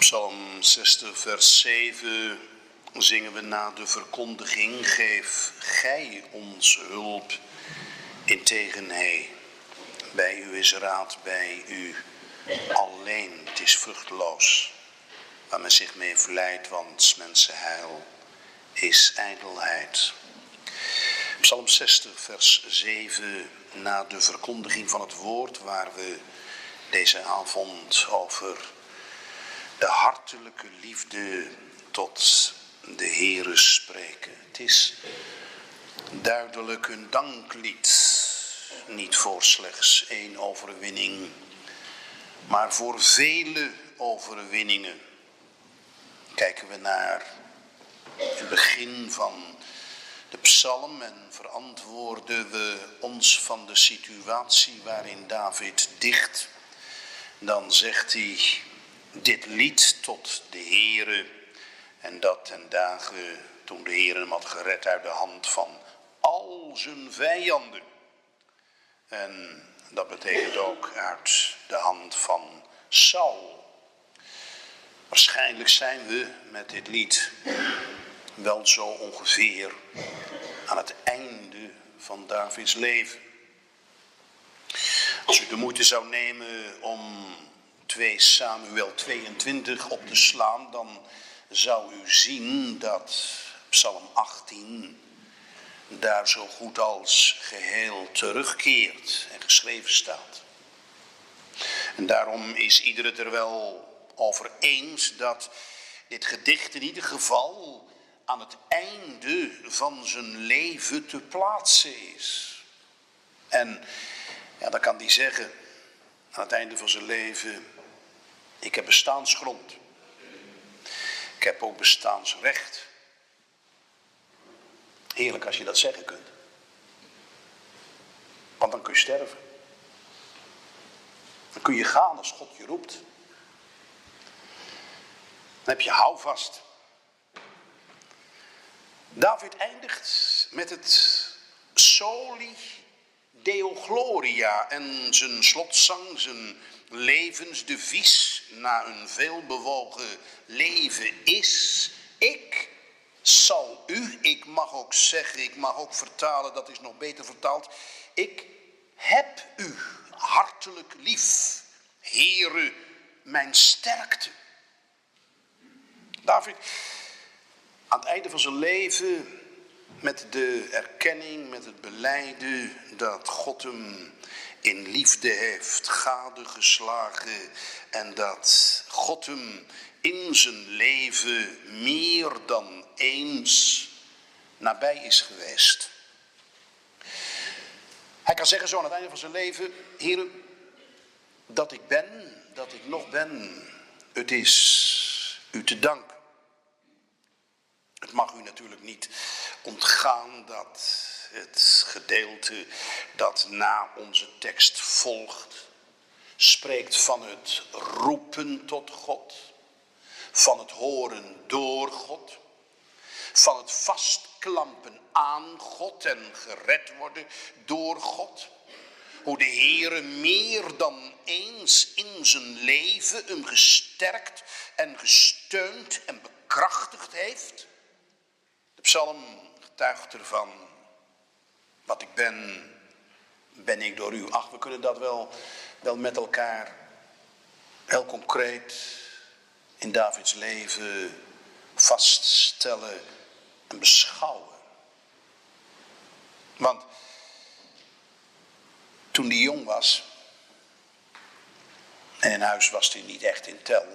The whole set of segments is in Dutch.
Psalm 60, vers 7 zingen we na de verkondiging: Geef gij ons hulp, in hij. Bij u is raad, bij u alleen. Het is vruchteloos waar men zich mee verleidt, want mensenheil is ijdelheid. Psalm 60, vers 7, na de verkondiging van het woord, waar we deze avond over de hartelijke liefde tot de Heere spreken. Het is duidelijk een danklied, niet voor slechts één overwinning, maar voor vele overwinningen. Kijken we naar het begin van de psalm en verantwoorden we ons van de situatie waarin David dicht, dan zegt hij dit lied tot de Heere en dat ten dagen toen de Heer hem had gered uit de hand van al zijn vijanden. En dat betekent ook uit de hand van Saul. Waarschijnlijk zijn we met dit lied wel zo ongeveer aan het einde van Davids leven. Als u de moeite zou nemen om 2 Samuel 22 op te slaan, dan zou u zien dat Psalm 18 daar zo goed als geheel terugkeert en geschreven staat. En daarom is ieder het er wel over eens dat dit gedicht in ieder geval aan het einde van zijn leven te plaatsen is. En ja, dan kan hij zeggen, aan het einde van zijn leven, ik heb bestaansgrond. Ik heb ook bestaansrecht. Heerlijk als je dat zeggen kunt. Want dan kun je sterven. Dan kun je gaan als God je roept. Dan heb je houvast. David eindigt met het soli deo gloria en zijn slotzang, zijn levensdevies na een veelbewogen leven is: Ik zal u, ik mag ook zeggen, ik mag ook vertalen, dat is nog beter vertaald. Ik heb u hartelijk lief, Heere, mijn sterkte. David, aan het einde van zijn leven, met de erkenning, met het beleiden dat God hem in liefde heeft gadegeslagen en dat God hem in zijn leven meer dan eens nabij is geweest. Hij kan zeggen zo aan het einde van zijn leven, Heer, dat ik ben, dat ik nog ben, het is u te danken. Het mag u natuurlijk niet ontgaan dat het gedeelte dat na onze tekst volgt, spreekt van het roepen tot God, van het horen door God, van het vastklampen aan God en gered worden door God. Hoe de Heere meer dan eens in zijn leven hem gesterkt en gesteund en bekrachtigd heeft. De psalm getuigt ervan wat ik ben, ben ik door u. Ach, we kunnen dat wel, wel met elkaar heel concreet in Davids leven vaststellen en beschouwen. Want toen hij jong was, en in huis was hij niet echt in tel.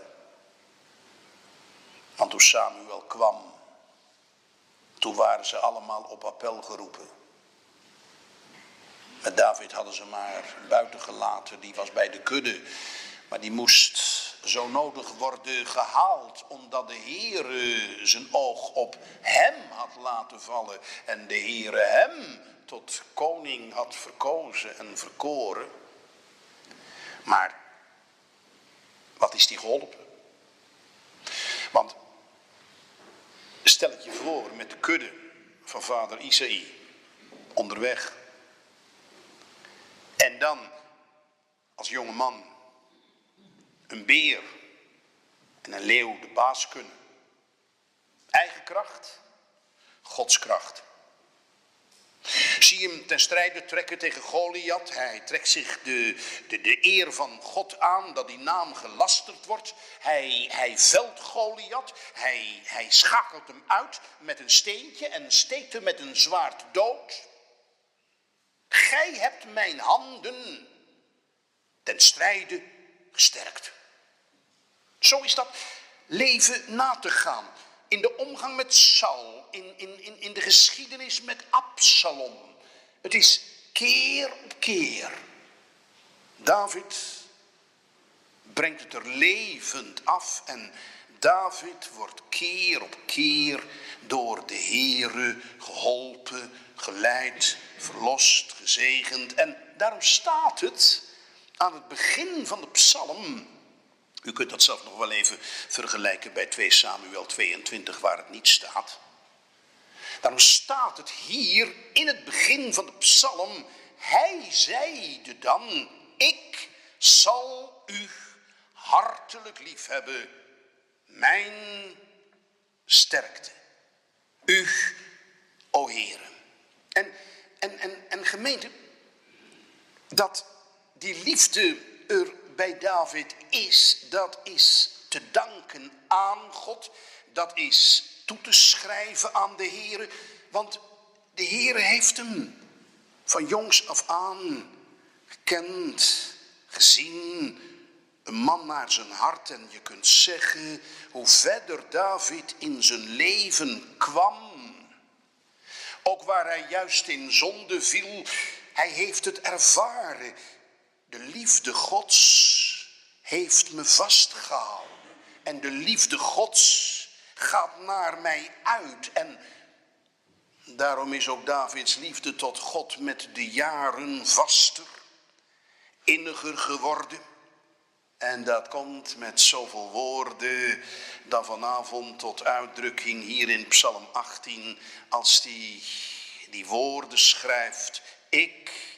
Want toen Samuel kwam, toen waren ze allemaal op appel geroepen. Met David hadden ze maar buiten gelaten, die was bij de kudde. Maar die moest zo nodig worden gehaald, omdat de Heere zijn oog op hem had laten vallen. En de Heere hem tot koning had verkozen en verkoren. Maar wat is die geholpen? Want stel het je voor met de kudde van vader Isaïe onderweg en dan, als jonge man, een beer en een leeuw de baas kunnen. Eigen kracht, Gods kracht. Zie hem ten strijde trekken tegen Goliath. Hij trekt zich de, de, de eer van God aan, dat die naam gelasterd wordt. Hij, hij velt Goliath. Hij, hij schakelt hem uit met een steentje en steekt hem met een zwaard dood. Gij hebt mijn handen ten strijde gesterkt. Zo is dat leven na te gaan in de omgang met Saul, in, in, in, in de geschiedenis met Absalom. Het is keer op keer. David brengt het er levend af en David wordt keer op keer door de Heere geholpen, geleid, verlost, gezegend. En daarom staat het aan het begin van de psalm u kunt dat zelf nog wel even vergelijken bij 2 Samuel 22 waar het niet staat. Daarom staat het hier in het begin van de psalm. Hij zeide dan, ik zal u hartelijk lief hebben, mijn sterkte. U, o Heere. En, en, en, en gemeente, dat die liefde er bij David is, dat is te danken aan God. Dat is toe te schrijven aan de Heer. Want de Heer heeft hem van jongs af aan gekend, gezien. Een man naar zijn hart. En je kunt zeggen, hoe verder David in zijn leven kwam. Ook waar hij juist in zonde viel, hij heeft het ervaren. De liefde Gods heeft me vastgehouden. En de liefde Gods gaat naar mij uit. En daarom is ook Davids liefde tot God met de jaren vaster, inniger geworden. En dat komt met zoveel woorden dan vanavond tot uitdrukking hier in Psalm 18, als die die woorden schrijft. Ik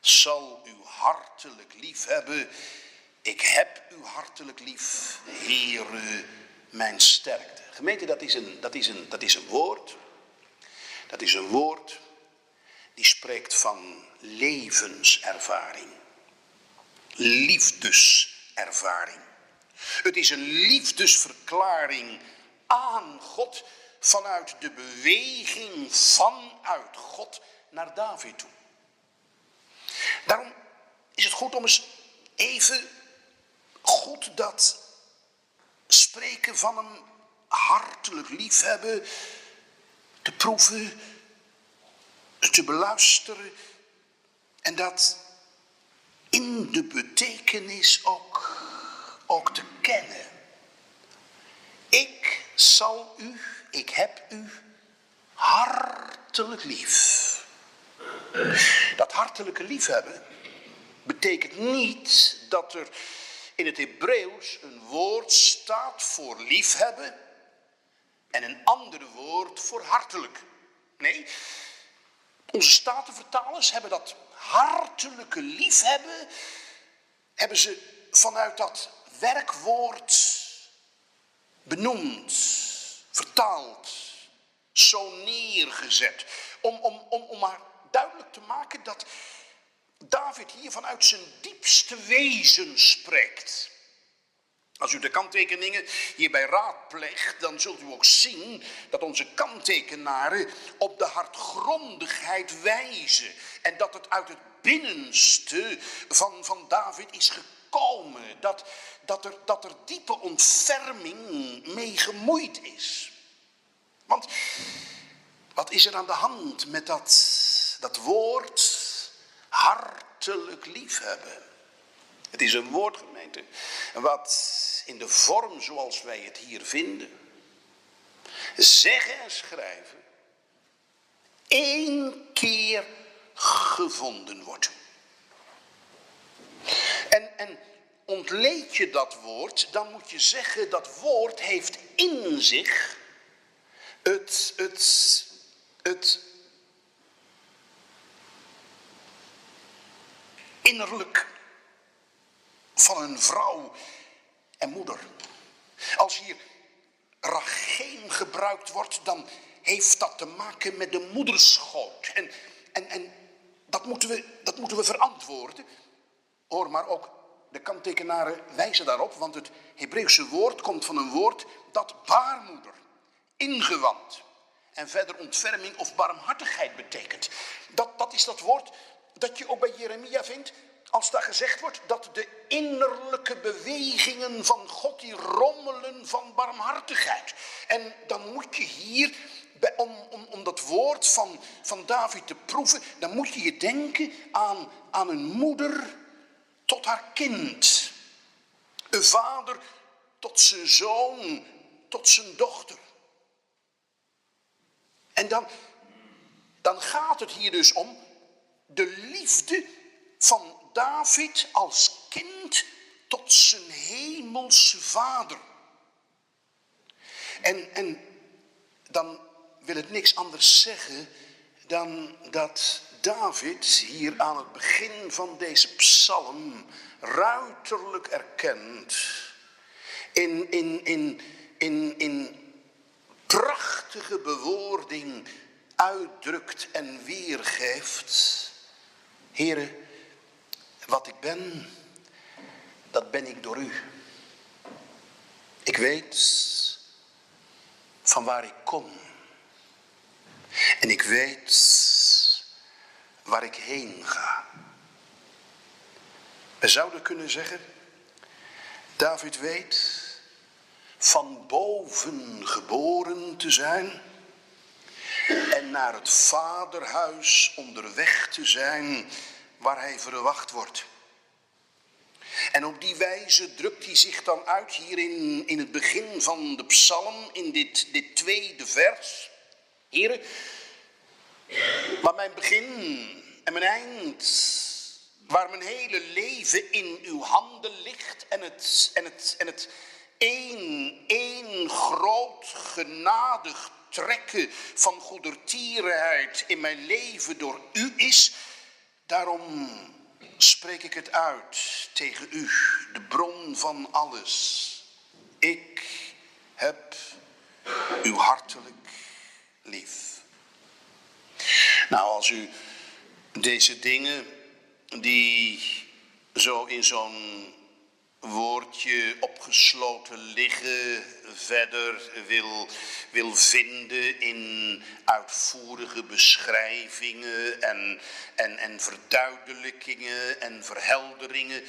zal u hartelijk lief hebben. Ik heb u hartelijk lief, Heere, mijn sterkte. Gemeente, dat is een, dat is een, dat is een woord. Dat is een woord die spreekt van levenservaring. Liefdeservaring. Het is een liefdesverklaring aan God vanuit de beweging vanuit God naar David toe. Daarom is het goed om eens even goed dat spreken van een hartelijk liefhebben te proeven, te beluisteren en dat in de betekenis ook, ook te kennen. Ik zal u, ik heb u hartelijk lief. Dat hartelijke liefhebben betekent niet dat er in het Hebreeuws een woord staat voor liefhebben en een ander woord voor hartelijk. Nee, onze statenvertalers hebben dat hartelijke liefhebben, hebben ze vanuit dat werkwoord benoemd, vertaald, zo neergezet. Om, om, om, om maar duidelijk te maken dat David hier vanuit zijn diepste wezen spreekt. Als u de kanttekeningen hierbij raadpleegt, dan zult u ook zien dat onze kanttekenaren op de hartgrondigheid wijzen. En dat het uit het binnenste van, van David is gekomen. Dat, dat, er, dat er diepe ontferming mee gemoeid is. Want wat is er aan de hand met dat dat woord hartelijk liefhebben. Het is een woord, gemeente, wat in de vorm zoals wij het hier vinden, zeggen en schrijven, één keer gevonden wordt. En, en ontleed je dat woord, dan moet je zeggen dat woord heeft in zich het, het, het innerlijk van een vrouw en moeder. Als hier racheem gebruikt wordt, dan heeft dat te maken met de moederschoot. En, en, en dat, moeten we, dat moeten we verantwoorden. Hoor, maar ook de kanttekenaren wijzen daarop, want het Hebreeuwse woord komt van een woord dat baarmoeder, ingewand en verder ontferming of barmhartigheid betekent. Dat, dat is dat woord dat je ook bij Jeremia vindt, als daar gezegd wordt dat de innerlijke bewegingen van God die rommelen van barmhartigheid. En dan moet je hier, om, om, om dat woord van, van David te proeven, dan moet je je denken aan, aan een moeder tot haar kind. Een vader tot zijn zoon, tot zijn dochter. En dan, dan gaat het hier dus om de liefde van David als kind tot zijn hemelse vader. En, en dan wil het niks anders zeggen dan dat David hier aan het begin van deze psalm ruiterlijk erkent in, in, in, in, in prachtige bewoording uitdrukt en weergeeft. Heren, wat ik ben, dat ben ik door u. Ik weet van waar ik kom. En ik weet waar ik heen ga. We zouden kunnen zeggen, David weet van boven geboren te zijn en naar het vaderhuis onderweg te zijn waar hij verwacht wordt. En op die wijze drukt hij zich dan uit hier in, het begin van de psalm, in dit, dit tweede vers. Heren, waar mijn begin en mijn eind, waar mijn hele leven in uw handen ligt en het, en het, en het één, één groot genadig trekken van goedertierenheid in mijn leven door u is, Daarom spreek ik het uit tegen u, de bron van alles. Ik heb u hartelijk lief. Nou, als u deze dingen die zo in zo'n woordje opgesloten liggen verder wil, wil vinden in uitvoerige beschrijvingen en, en, en verduidelijkingen en verhelderingen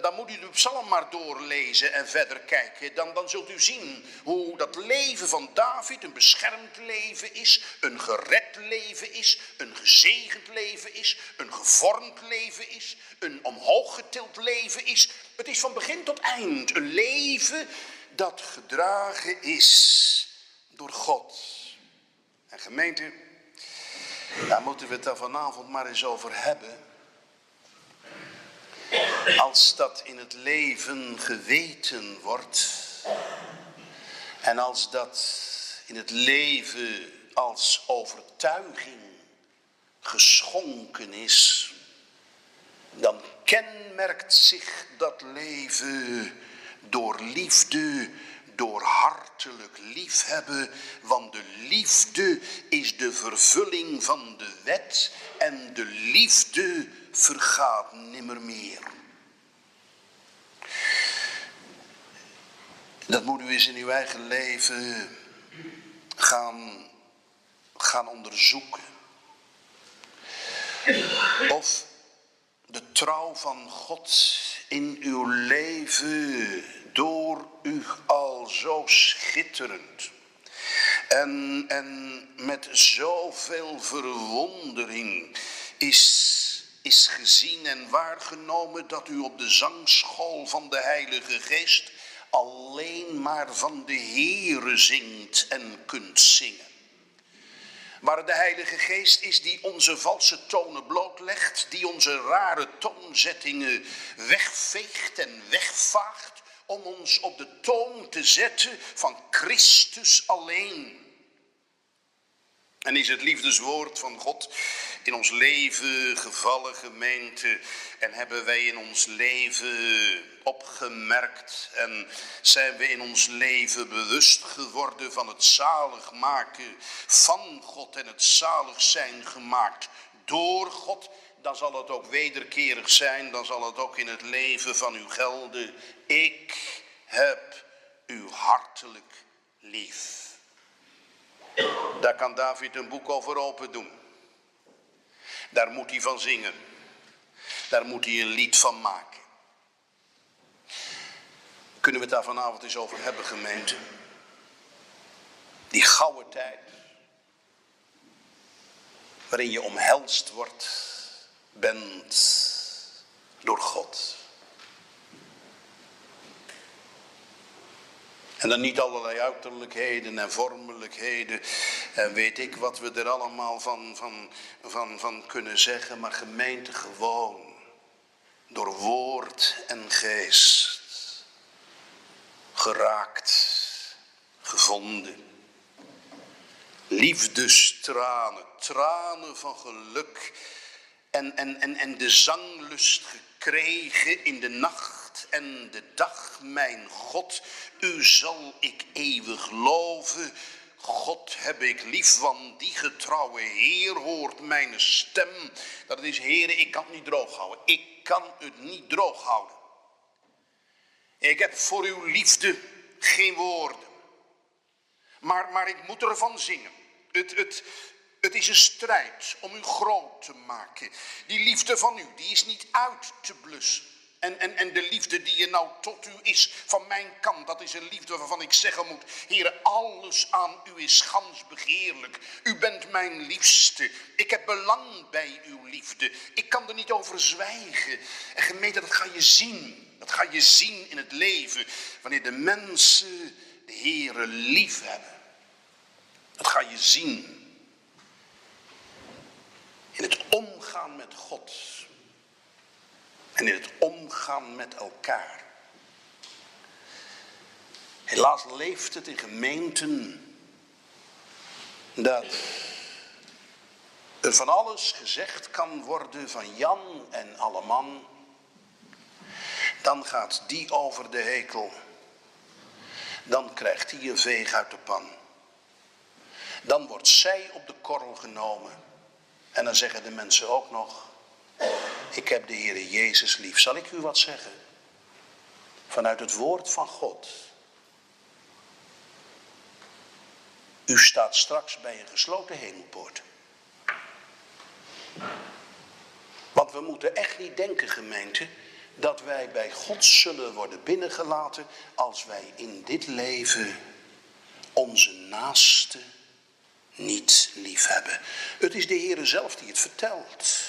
dan moet u de psalm maar doorlezen en verder kijken. Dan, dan zult u zien hoe dat leven van David een beschermd leven is, een gered leven is, een gezegend leven is, een gevormd leven is, een omhooggetild leven is. Het is van begin tot eind een leven dat gedragen is door God. En gemeente, daar moeten we het daar vanavond maar eens over hebben. Als dat in het leven geweten wordt en als dat in het leven als overtuiging geschonken is, dan kenmerkt zich dat leven door liefde, door hartelijk liefhebben, want de liefde is de vervulling van de wet en de liefde vergaat nimmer meer. Dat moet u eens in uw eigen leven gaan, gaan onderzoeken. Of de trouw van God in uw leven door u al zo schitterend en, en met zoveel verwondering is is gezien en waargenomen dat u op de zangschool van de Heilige Geest alleen maar van de Heere zingt en kunt zingen. Waar de Heilige Geest is die onze valse tonen blootlegt, die onze rare toonzettingen wegveegt en wegvaagt, om ons op de toon te zetten van Christus alleen. En is het liefdeswoord van God in ons leven gevallen, gemeente? En hebben wij in ons leven opgemerkt en zijn we in ons leven bewust geworden van het zalig maken van God en het zalig zijn gemaakt door God? Dan zal het ook wederkerig zijn, dan zal het ook in het leven van u gelden. Ik heb u hartelijk lief. Daar kan David een boek over open doen. Daar moet hij van zingen. Daar moet hij een lied van maken. Kunnen we het daar vanavond eens over hebben, gemeente? Die gouden tijd. Waarin je omhelst wordt, bent door God. En dan niet allerlei uiterlijkheden en vormelijkheden en weet ik wat we er allemaal van, van, van, van kunnen zeggen, maar gemeente gewoon door woord en geest geraakt, gevonden. Liefdestranen, tranen van geluk en, en, en, en de zanglust gekregen in de nacht en de dag, mijn God, u zal ik eeuwig loven. God heb ik lief, want die getrouwe Heer hoort mijn stem. Dat is, Heer, ik kan het niet droog houden. Ik kan het niet droog houden. Ik heb voor uw liefde geen woorden. Maar, maar ik moet ervan zingen. Het, het, het is een strijd om u groot te maken. Die liefde van u, die is niet uit te blussen. En, en, en de liefde die je nou tot u is van mijn kant, dat is een liefde waarvan ik zeggen moet, Heere, alles aan u is gans begeerlijk. U bent mijn liefste. Ik heb belang bij uw liefde. Ik kan er niet over zwijgen. En gemeente, dat ga je zien. Dat ga je zien in het leven, wanneer de mensen de Heere lief hebben. Dat ga je zien in het omgaan met God en in het omgaan met elkaar. Helaas leeft het in gemeenten dat er van alles gezegd kan worden van Jan en Alleman. Dan gaat die over de hekel. Dan krijgt hij een veeg uit de pan. Dan wordt zij op de korrel genomen. En dan zeggen de mensen ook nog, ik heb de Heer Jezus lief. Zal ik u wat zeggen? Vanuit het woord van God. U staat straks bij een gesloten hemelpoort. Want we moeten echt niet denken, gemeente, dat wij bij God zullen worden binnengelaten als wij in dit leven onze naaste niet lief hebben. Het is de Heer zelf die het vertelt.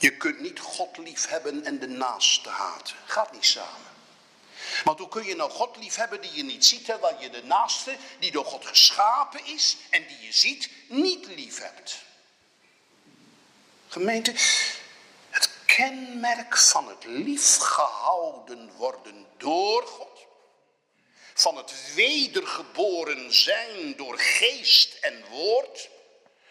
Je kunt niet God lief hebben en de naaste haten. Gaat niet samen. Want hoe kun je nou God lief hebben die je niet ziet, terwijl je de naaste, die door God geschapen is en die je ziet, niet lief hebt? Gemeente, het kenmerk van het liefgehouden worden door God, van het wedergeboren zijn door geest en woord,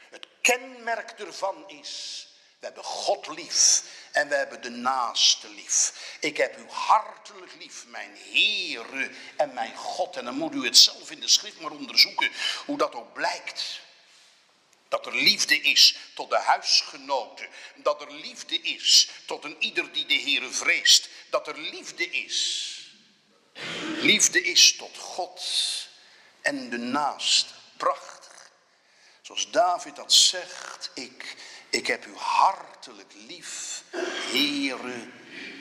het kenmerk ervan is we hebben God lief en we hebben de naaste lief. Ik heb u hartelijk lief, mijn Heere en mijn God. En dan moet u het zelf in de schrift maar onderzoeken hoe dat ook blijkt. Dat er liefde is tot de huisgenoten. Dat er liefde is tot een ieder die de Heere vreest. Dat er liefde is. Liefde is tot God en de naaste. Prachtig. Zoals David dat zegt, ik ik heb u hartelijk lief, Heere,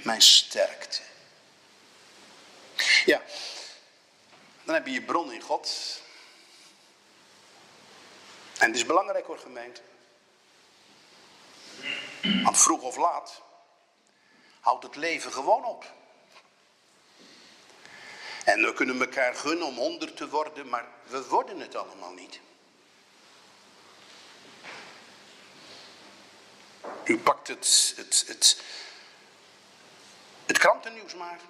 mijn sterkte. Ja, dan heb je je bron in God. En het is belangrijk hoor, gemeente. Want vroeg of laat houdt het leven gewoon op. En we kunnen elkaar gunnen om honderd te worden, maar we worden het allemaal niet. U pakt het, het, het, het krantennieuws maar.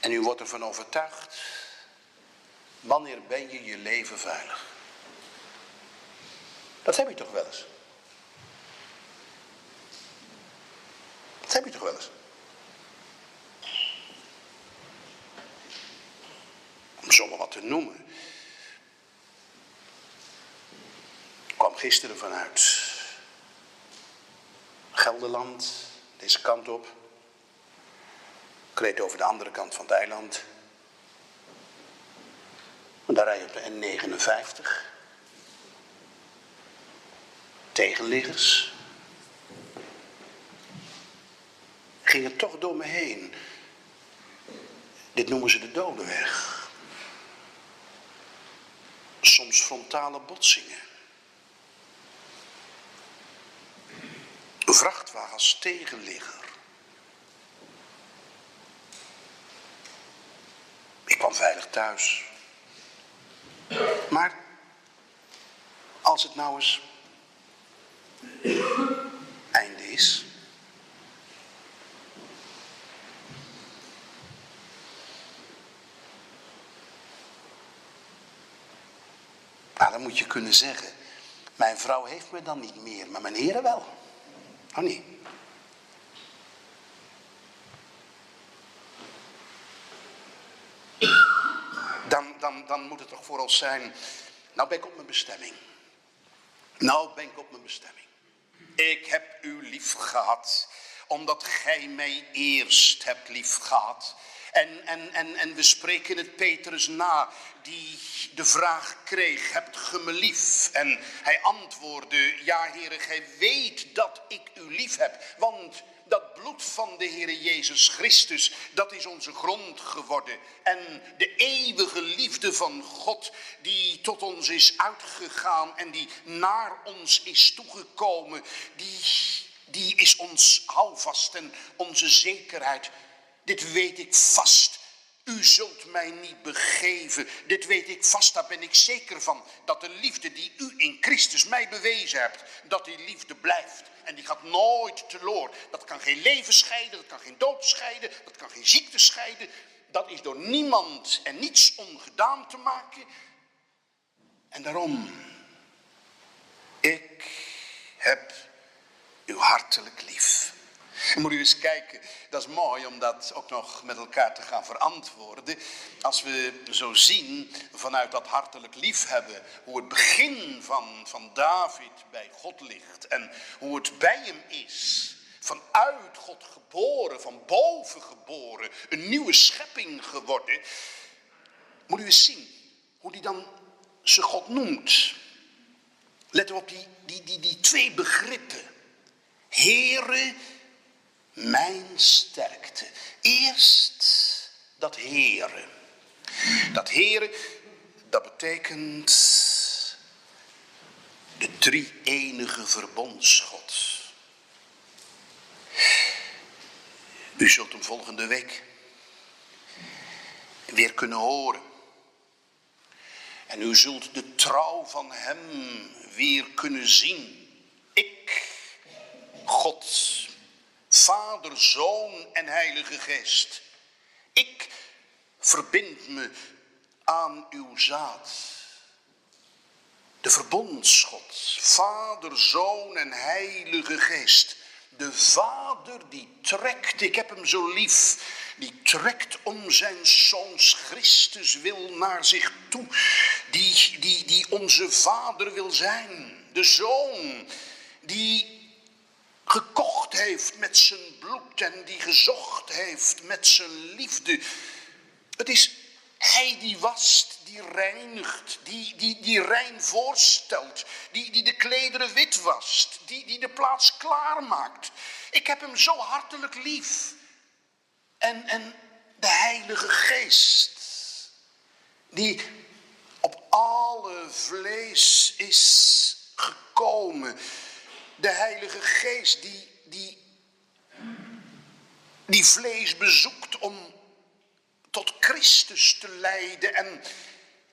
En u wordt ervan overtuigd Wanneer ben je je leven veilig? Dat heb je toch wel eens? Dat heb je toch wel eens? Om zomaar wat te noemen. Ik kwam gisteren vanuit Gelderland, deze kant op. Ik reed over de andere kant van het eiland. En daar rij je op de N59. Tegenliggers. Gingen toch door me heen. Dit noemen ze de dodenweg. Soms frontale botsingen. Vrachtwagen tegenligger. Ik kwam veilig thuis. Maar als het nou eens einde is. Nou, dan moet je kunnen zeggen, mijn vrouw heeft me dan niet meer, maar mijn heren wel. Oh? Dan, dan, dan moet het toch voor ons zijn, nou ben ik op mijn bestemming. Nou ben ik op mijn bestemming. Ik heb u lief gehad, omdat gij mij eerst hebt lief gehad. En, en, en, en we spreken het Petrus na, die de vraag kreeg, hebt ge me lief? En hij antwoordde, ja heren, gij weet dat ik u lief heb. Want dat bloed van de Heere Jezus Christus, dat is onze grond geworden. En de eeuwige liefde van God, die tot ons is uitgegaan en die naar ons is toegekomen, die, die is ons houvast en onze zekerheid. Dit weet ik vast. U zult mij niet begeven. Dit weet ik vast, daar ben ik zeker van. Dat de liefde die u in Christus mij bewezen hebt, dat die liefde blijft. En die gaat nooit teloor. Dat kan geen leven scheiden, dat kan geen dood scheiden, dat kan geen ziekte scheiden. Dat is door niemand en niets ongedaan te maken. En daarom, ik heb u hartelijk lief. Moet u eens kijken, dat is mooi om dat ook nog met elkaar te gaan verantwoorden. Als we zo zien vanuit dat hartelijk liefhebben hoe het begin van, van David bij God ligt en hoe het bij hem is. Vanuit God geboren, van boven geboren, een nieuwe schepping geworden. Moet u eens zien hoe hij dan zijn God noemt. Let op die, die, die, die twee begrippen. Here mijn sterkte. Eerst dat Heere. Dat Heere, dat betekent de drie enige verbondsgod. U zult hem volgende week weer kunnen horen. En u zult de trouw van hem weer kunnen zien. Ik, God, Vader, Zoon en Heilige Geest. Ik verbind me aan uw zaad. De verbondsgod, Vader, Zoon en Heilige Geest. De Vader die trekt, ik heb hem zo lief, die trekt om zijn Zoons Christus wil naar zich toe. Die, die, die onze Vader wil zijn. De Zoon die gekocht heeft met zijn bloed en die gezocht heeft met zijn liefde. Het is hij die wast, die reinigt, die, die, die rein voorstelt, die, die de klederen wit wast, die, die de plaats klaarmaakt. Ik heb hem zo hartelijk lief. En, en de Heilige Geest, die op alle vlees is gekomen de Heilige Geest die, die, die vlees bezoekt om tot Christus te leiden en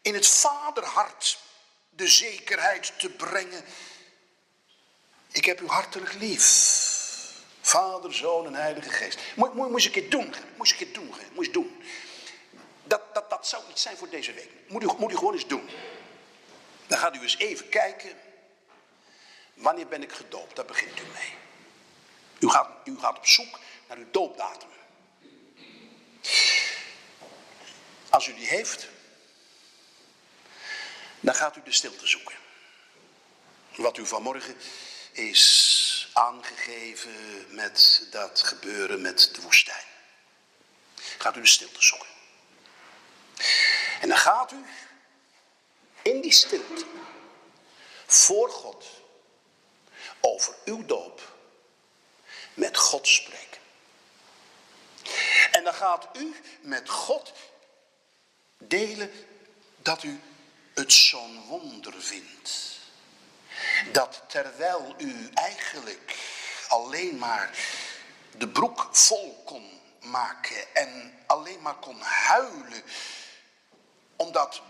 in het vaderhart de zekerheid te brengen. Ik heb u hartelijk lief. Vader, Zoon en Heilige Geest. Moet, moet, moet een keer doen. Moet een keer doen. Moet je doen. Dat, dat, dat dat zou iets zijn voor deze week. Moet u, moet u gewoon eens doen. Dan gaat u eens even kijken. Wanneer ben ik gedoopt? Daar begint u mee. U gaat, u gaat op zoek naar uw doopdatum. Als u die heeft, dan gaat u de stilte zoeken. Wat u vanmorgen is aangegeven met dat gebeuren met de woestijn. Gaat u de stilte zoeken. En dan gaat u in die stilte voor God over uw doop met God spreken. En dan gaat u met God delen dat u het zo'n wonder vindt. Dat terwijl u eigenlijk alleen maar de broek vol kon maken en alleen maar kon huilen, omdat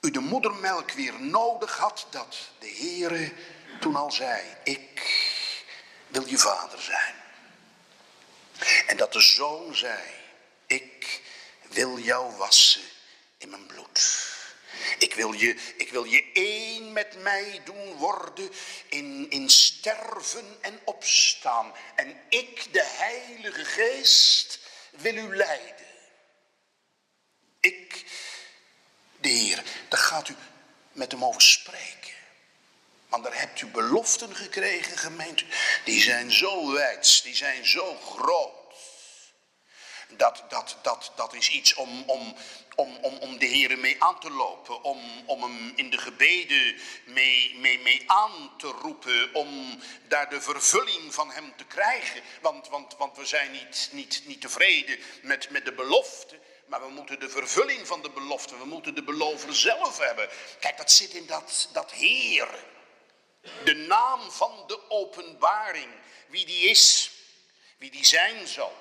u de moedermelk weer nodig had, dat de Heere toen al zei, ik wil je vader zijn. En dat de zoon zei, ik wil jou wassen in mijn bloed. Ik wil je, ik wil je één met mij doen worden in, in sterven en opstaan. En ik, de Heilige Geest, wil u leiden. Ik, de Heer, daar gaat u met hem over spreken. Want daar hebt u beloften gekregen, gemeente. Die zijn zo wijd, die zijn zo groot. Dat, dat, dat, dat is iets om, om, om, om, om de Heer mee aan te lopen. Om, om hem in de gebeden mee, mee, mee aan te roepen. Om daar de vervulling van hem te krijgen. Want, want, want we zijn niet, niet, niet tevreden met, met de belofte. Maar we moeten de vervulling van de belofte. We moeten de belover zelf hebben. Kijk, dat zit in dat, dat Heer. De naam van de openbaring. Wie die is. Wie die zijn zal.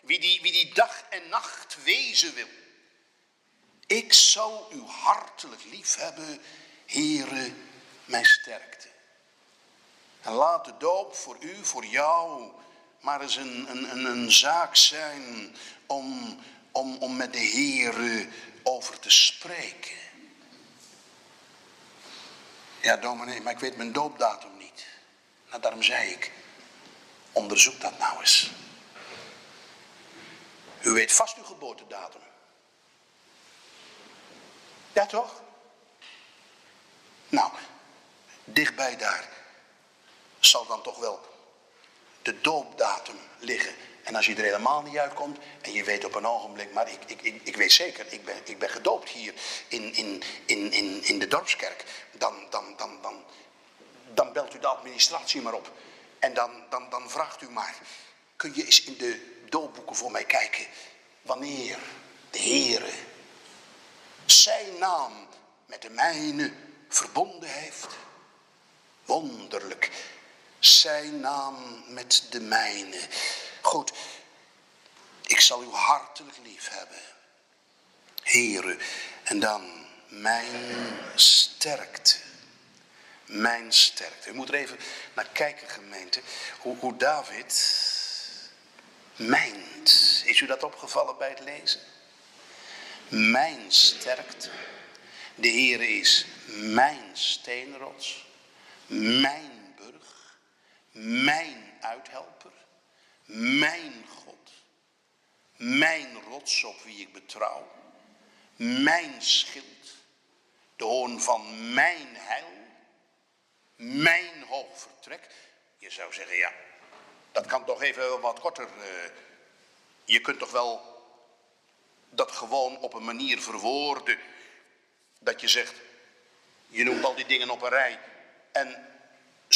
Wie die, wie die dag en nacht wezen wil. Ik zal u hartelijk lief hebben, Heere, mijn sterkte. En laat de doop voor u, voor jou, maar eens een, een, een, zaak zijn om, om, om met de Heere over te spreken. Ja, dominee, maar ik weet mijn doopdatum niet. Nou, daarom zei ik, onderzoek dat nou eens. U weet vast uw geboortedatum. Ja, toch? Nou, dichtbij daar zal dan toch wel de doopdatum liggen. En als je er helemaal niet uitkomt en je weet op een ogenblik, maar ik, ik, ik, ik weet zeker, ik ben, ik ben gedoopt hier in, in, in, in, in de dorpskerk, dan, dan, dan, dan, dan belt u de administratie maar op. En dan, dan, dan vraagt u maar, kun je eens in de doopboeken voor mij kijken wanneer de Heere zijn naam met de mijne verbonden heeft. Wonderlijk, zijn naam met de mijne. Goed, ik zal u hartelijk lief hebben. Heere, en dan mijn sterkte. Mijn sterkte. U moet er even naar kijken, gemeente. Hoe, hoe David mijnt. Is u dat opgevallen bij het lezen? Mijn sterkte. De Heer is mijn steenrots, mijn mijn uithelper, mijn God, mijn rots op wie ik betrouw, mijn schild, de hoorn van mijn heil, mijn hoog vertrek. Je zou zeggen, ja, dat kan toch even wat korter. Uh, je kunt toch wel dat gewoon op een manier verwoorden. Dat je zegt, je noemt al die dingen op een rij. En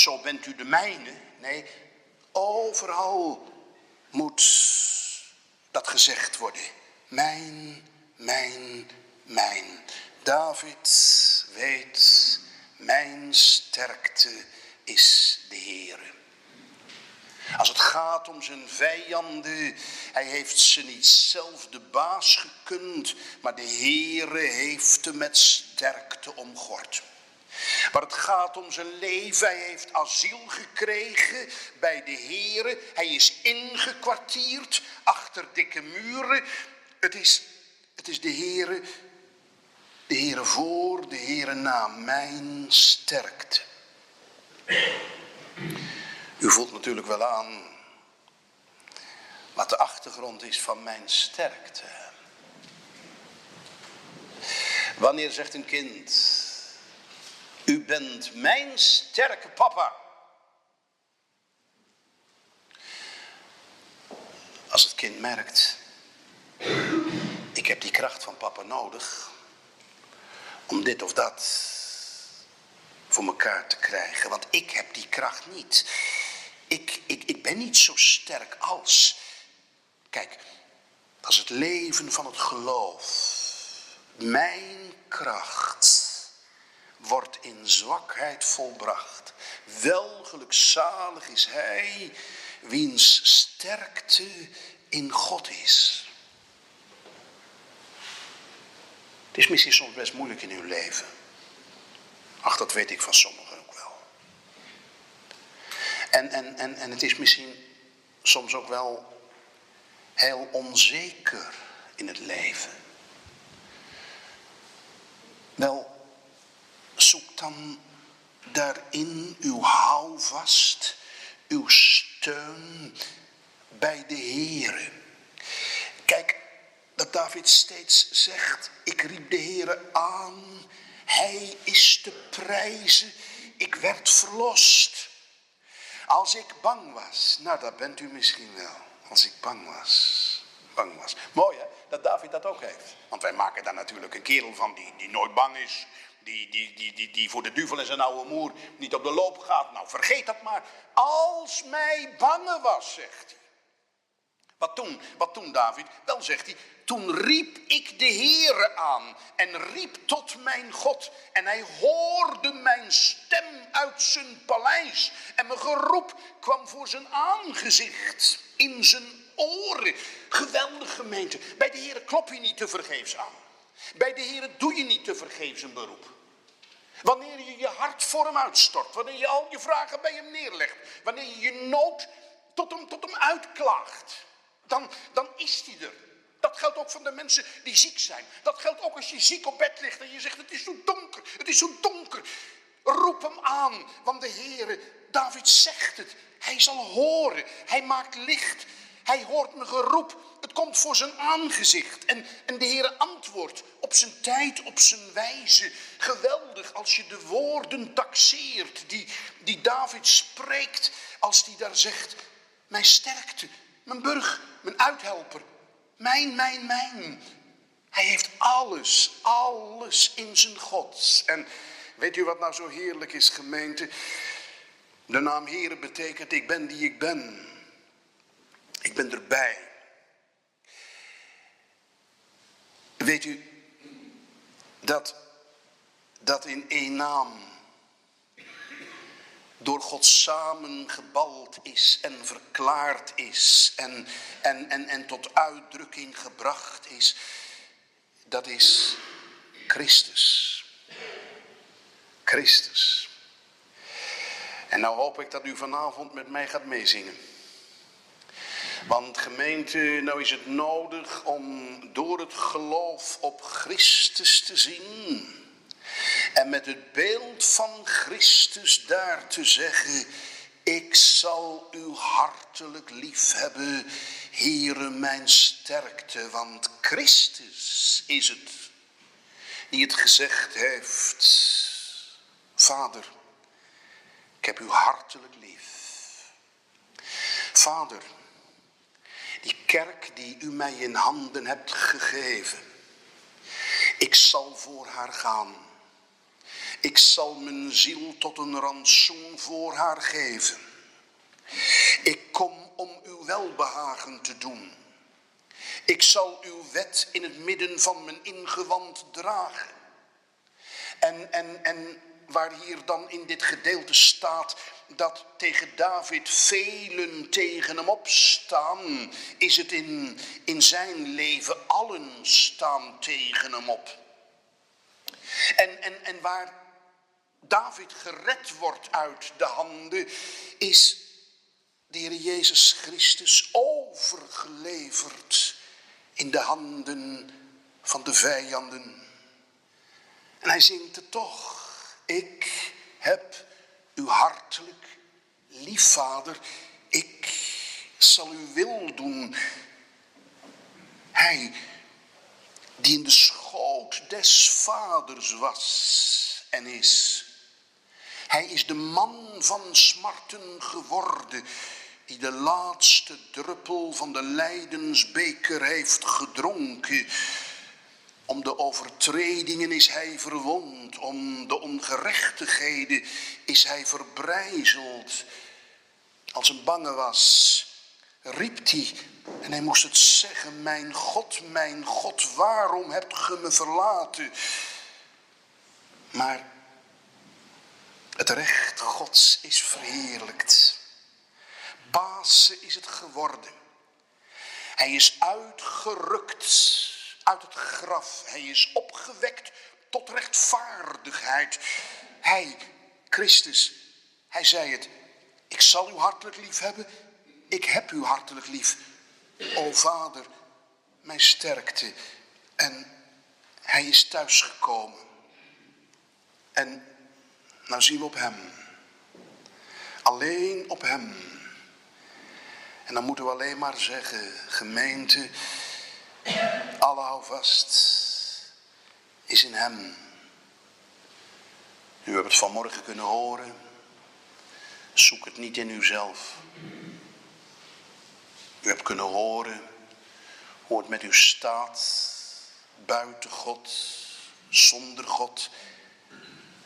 zo bent u de mijne. Nee, overal moet dat gezegd worden. Mijn, mijn, mijn. David weet, mijn sterkte is de Heere. Als het gaat om zijn vijanden, hij heeft ze niet zelf de baas gekund, maar de Heere heeft hem met sterkte omgord. Maar het gaat om zijn leven. Hij heeft asiel gekregen bij de Heere. Hij is ingekwartierd achter dikke muren. Het is, Het is de Heere, de Heere voor, de Heere na, mijn sterkte. U voelt natuurlijk wel aan wat de achtergrond is van mijn sterkte. Wanneer zegt een kind, u bent mijn sterke papa. Als het kind merkt, ik heb die kracht van papa nodig om dit of dat voor elkaar te krijgen. Want ik heb die kracht niet. Ik, ik, ik ben niet zo sterk als. Kijk, als het leven van het geloof. Mijn kracht wordt in zwakheid volbracht. Wel gelukzalig is hij wiens sterkte in God is. Het is misschien soms best moeilijk in uw leven. Ach, dat weet ik van sommigen ook wel. En, en, en, en het is misschien soms ook wel heel onzeker in het leven. Wel, zoek dan daarin uw houvast, uw steun bij de Heere. Kijk, dat David steeds zegt, ik riep de Heere aan, hij is te prijzen, ik werd verlost. Als ik bang was, nou dat bent u misschien wel, als ik bang was, bang was. Mooi hè, dat David dat ook heeft. Want wij maken daar natuurlijk een kerel van die, die nooit bang is, die, die, die, die, die voor de duivel en zijn oude moer niet op de loop gaat. Nou, vergeet dat maar. Als mij bange was, zegt hij. Wat toen? Wat toen, David? Wel, zegt hij, toen riep ik de Heere aan en riep tot mijn God. En hij hoorde mijn stem uit zijn paleis. En mijn geroep kwam voor zijn aangezicht, in zijn oren. Geweldig gemeente. Bij de Heere klop je niet te vergeefs aan. Bij de Heer doe je niet te vergeefs een beroep. Wanneer je je hart voor hem uitstort, wanneer je al je vragen bij hem neerlegt, wanneer je je nood tot hem, tot hem uitklaagt, dan, dan is hij er. Dat geldt ook van de mensen die ziek zijn. Dat geldt ook als je ziek op bed ligt en je zegt het is zo donker, het is zo donker. Roep hem aan, want de Heere, David zegt het, hij zal horen, hij maakt licht, hij hoort mijn geroep. Komt voor zijn aangezicht. En, en de Heer antwoordt op zijn tijd, op zijn wijze. Geweldig als je de woorden taxeert die, die David spreekt. Als hij daar zegt, mijn sterkte, mijn burg, mijn uithelper. Mijn, mijn, mijn. Hij heeft alles, alles in zijn God. En weet u wat nou zo heerlijk is, gemeente? De naam Heer betekent ik ben die ik ben. Ik ben erbij. Weet u dat, dat in één naam door God samengebald is en verklaard is en, en, en, en tot uitdrukking gebracht is, dat is Christus. Christus. En nou hoop ik dat u vanavond met mij gaat meezingen. Want gemeente, nou is het nodig om door het geloof op Christus te zien. En met het beeld van Christus daar te zeggen, ik zal u hartelijk lief hebben, Heere mijn sterkte. Want Christus is het die het gezegd heeft, Vader, ik heb u hartelijk lief. Vader, die kerk die u mij in handen hebt gegeven. Ik zal voor haar gaan. Ik zal mijn ziel tot een rantsoen voor haar geven. Ik kom om uw welbehagen te doen. Ik zal uw wet in het midden van mijn ingewand dragen. En, en, en waar hier dan in dit gedeelte staat dat tegen David velen tegen hem opstaan, is het in, in zijn leven allen staan tegen hem op. En, en, en waar David gered wordt uit de handen, is de Heer Jezus Christus overgeleverd in de handen van de vijanden. En hij zingt het toch. Ik heb u hartelijk lief, vader. Ik zal uw wil doen. Hij die in de schoot des vaders was en is. Hij is de man van smarten geworden, die de laatste druppel van de lijdensbeker heeft gedronken. Om de overtredingen is hij verwond, om de ongerechtigheden is hij verbrijzeld. Als een bange was, riep hij en hij moest het zeggen, mijn God, mijn God, waarom hebt ge me verlaten? Maar het recht Gods is verheerlijkt. Baas is het geworden. Hij is uitgerukt uit het graf. Hij is opgewekt tot rechtvaardigheid. Hij, Christus, hij zei het. Ik zal u hartelijk lief hebben. Ik heb u hartelijk lief. O Vader, mijn sterkte. En hij is thuisgekomen. En nou zien we op hem. Alleen op hem. En dan moeten we alleen maar zeggen, gemeente, alle houvast is in hem. U hebt het vanmorgen kunnen horen. Zoek het niet in uzelf. U hebt kunnen horen hoe het met u staat, buiten God, zonder God.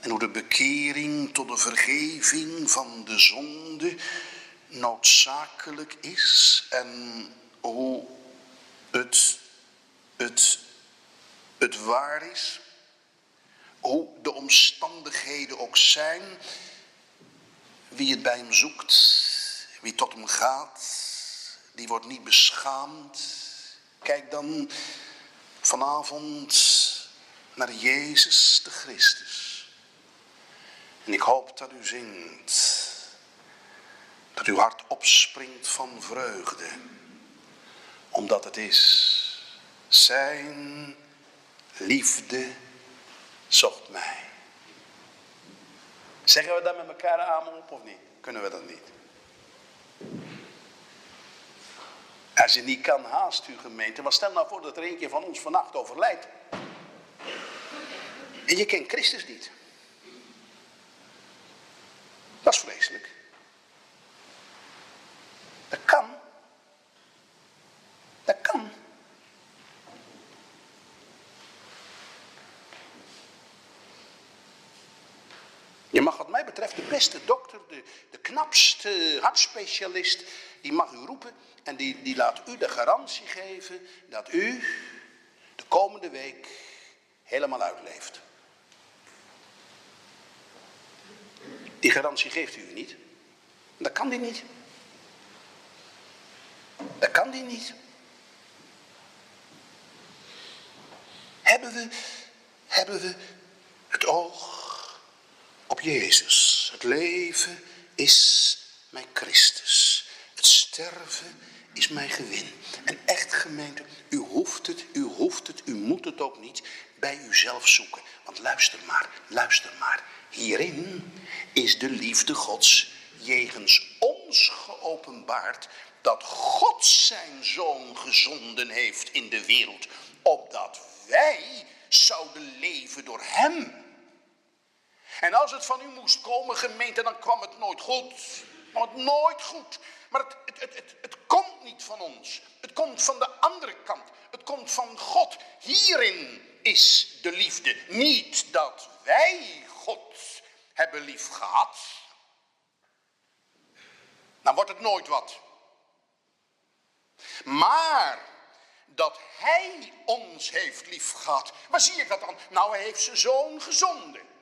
En hoe de bekering tot de vergeving van de zonde noodzakelijk is. En hoe het, het, het waar is. Hoe de omstandigheden ook zijn. Wie het bij hem zoekt, wie tot hem gaat, die wordt niet beschaamd. Kijk dan vanavond naar Jezus de Christus. En ik hoop dat u zingt. Dat uw hart opspringt van vreugde. Omdat het is zijn liefde zocht mij. Zeggen we dat met elkaar aan op of niet? Kunnen we dat niet? Als je niet kan, haast u gemeente. Maar stel nou voor dat er eentje van ons vannacht overlijdt. En je kent Christus niet. Dat is vreselijk. Dat kan. Dat kan. Je mag wat mij betreft de beste dokter, de, de knapste hartspecialist, die mag u roepen en die, die laat u de garantie geven dat u de komende week helemaal uitleeft. Die garantie geeft u niet. Dat kan die niet. Dat kan die niet. Hebben we, hebben we het oog op Jezus. Het leven is mijn Christus. Het sterven is mijn gewin. En echt gemeente, u hoeft het, u hoeft het, u moet het ook niet bij uzelf zoeken. Want luister maar, luister maar. Hierin is de liefde Gods jegens ons geopenbaard dat God zijn zoon gezonden heeft in de wereld, opdat wij zouden leven door hem. En als het van u moest komen, gemeente, dan kwam het nooit goed. Want nooit goed. Maar het, het, het, het, het komt niet van ons. Het komt van de andere kant. Het komt van God. Hierin is de liefde. Niet dat wij God hebben lief gehad. Dan wordt het nooit wat. Maar dat hij ons heeft lief gehad. Waar zie ik dat dan? Nou, hij heeft zijn zoon gezonden.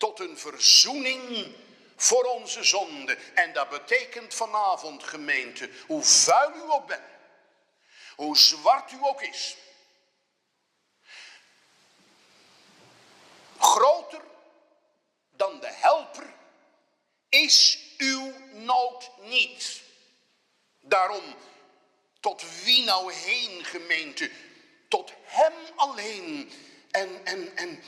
Tot een verzoening voor onze zonde. En dat betekent vanavond, gemeente, hoe vuil u ook bent, hoe zwart u ook is, groter dan de helper is uw nood niet. Daarom, tot wie nou heen, gemeente? tot Hem alleen. En, en, en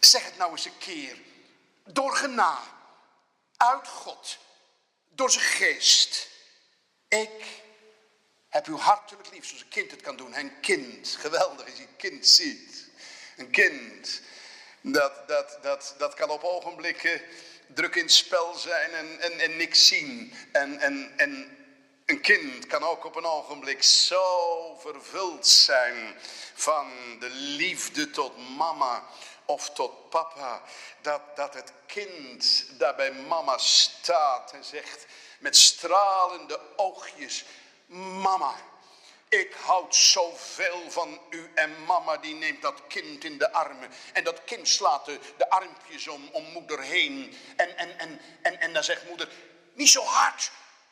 zeg het nou eens een keer. Door gena, uit God, door zijn geest. Ik heb u hartelijk lief, zoals een kind het kan doen. Een kind, geweldig als je een kind ziet. Een kind, dat, dat, dat, dat kan op ogenblikken druk in het spel zijn en, en, en niks zien. En, en, en een kind kan ook op een ogenblik zo vervuld zijn van de liefde tot mama of tot papa, dat, dat het kind daar bij mama staat en zegt met stralende oogjes, mama, ik houd zoveel van u en mama die neemt dat kind in de armen. En dat kind slaat de, de armpjes om, om moeder heen. En, en, en, en, en dan zegt moeder, niet zo hard,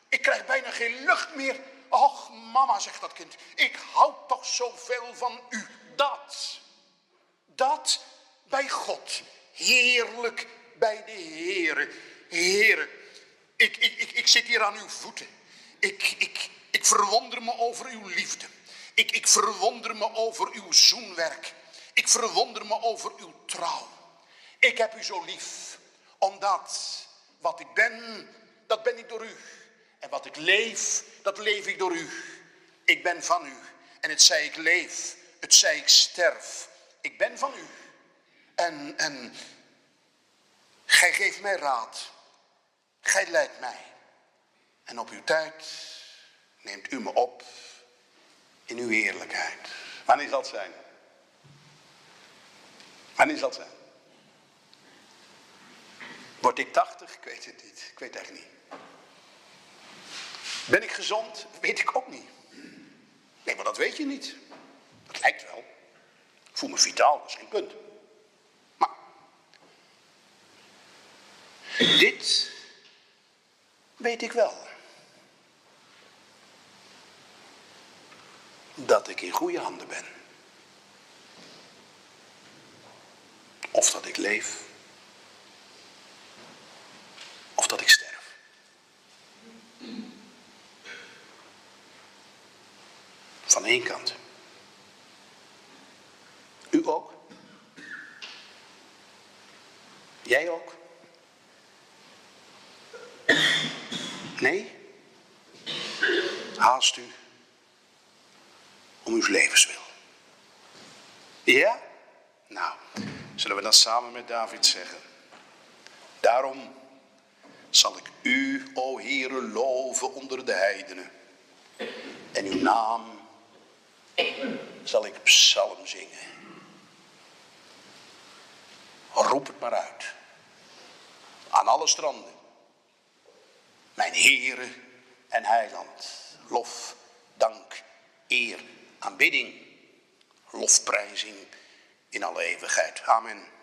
ik krijg bijna geen lucht meer. Och mama, zegt dat kind, ik houd toch zoveel van u. Dat, dat bij God, heerlijk bij de Heere. Heere, ik, ik, ik, ik zit hier aan uw voeten. Ik, ik, ik verwonder me over uw liefde. Ik, ik verwonder me over uw zoenwerk. Ik verwonder me over uw trouw. Ik heb u zo lief, omdat wat ik ben, dat ben ik door u. En wat ik leef, dat leef ik door u. Ik ben van u. En het zij ik leef, het zij ik sterf. Ik ben van u. En, en gij geeft mij raad. Gij leidt mij. En op uw tijd neemt u me op in uw heerlijkheid. Wanneer zal het zijn? Wanneer zal het zijn? Word ik 80? Ik weet het niet. Ik weet het echt niet. Ben ik gezond? Weet ik ook niet. Nee, maar dat weet je niet. Het lijkt wel. Ik voel me vitaal, dat is geen punt. Dit weet ik wel. Dat ik in goede handen ben. Of dat ik leef. Of dat ik sterf. Van één kant. U ook? Jij ook? Nee? Haast u om uw levenswil. Ja? Nou, zullen we dat samen met David zeggen? Daarom zal ik u, o Heere, loven onder de heidenen. En uw naam zal ik psalm zingen. Roep het maar uit. Aan alle stranden. Mijn Heere en Heiland. Lof, dank, eer, aanbidding, lofprijzing in alle eeuwigheid. Amen.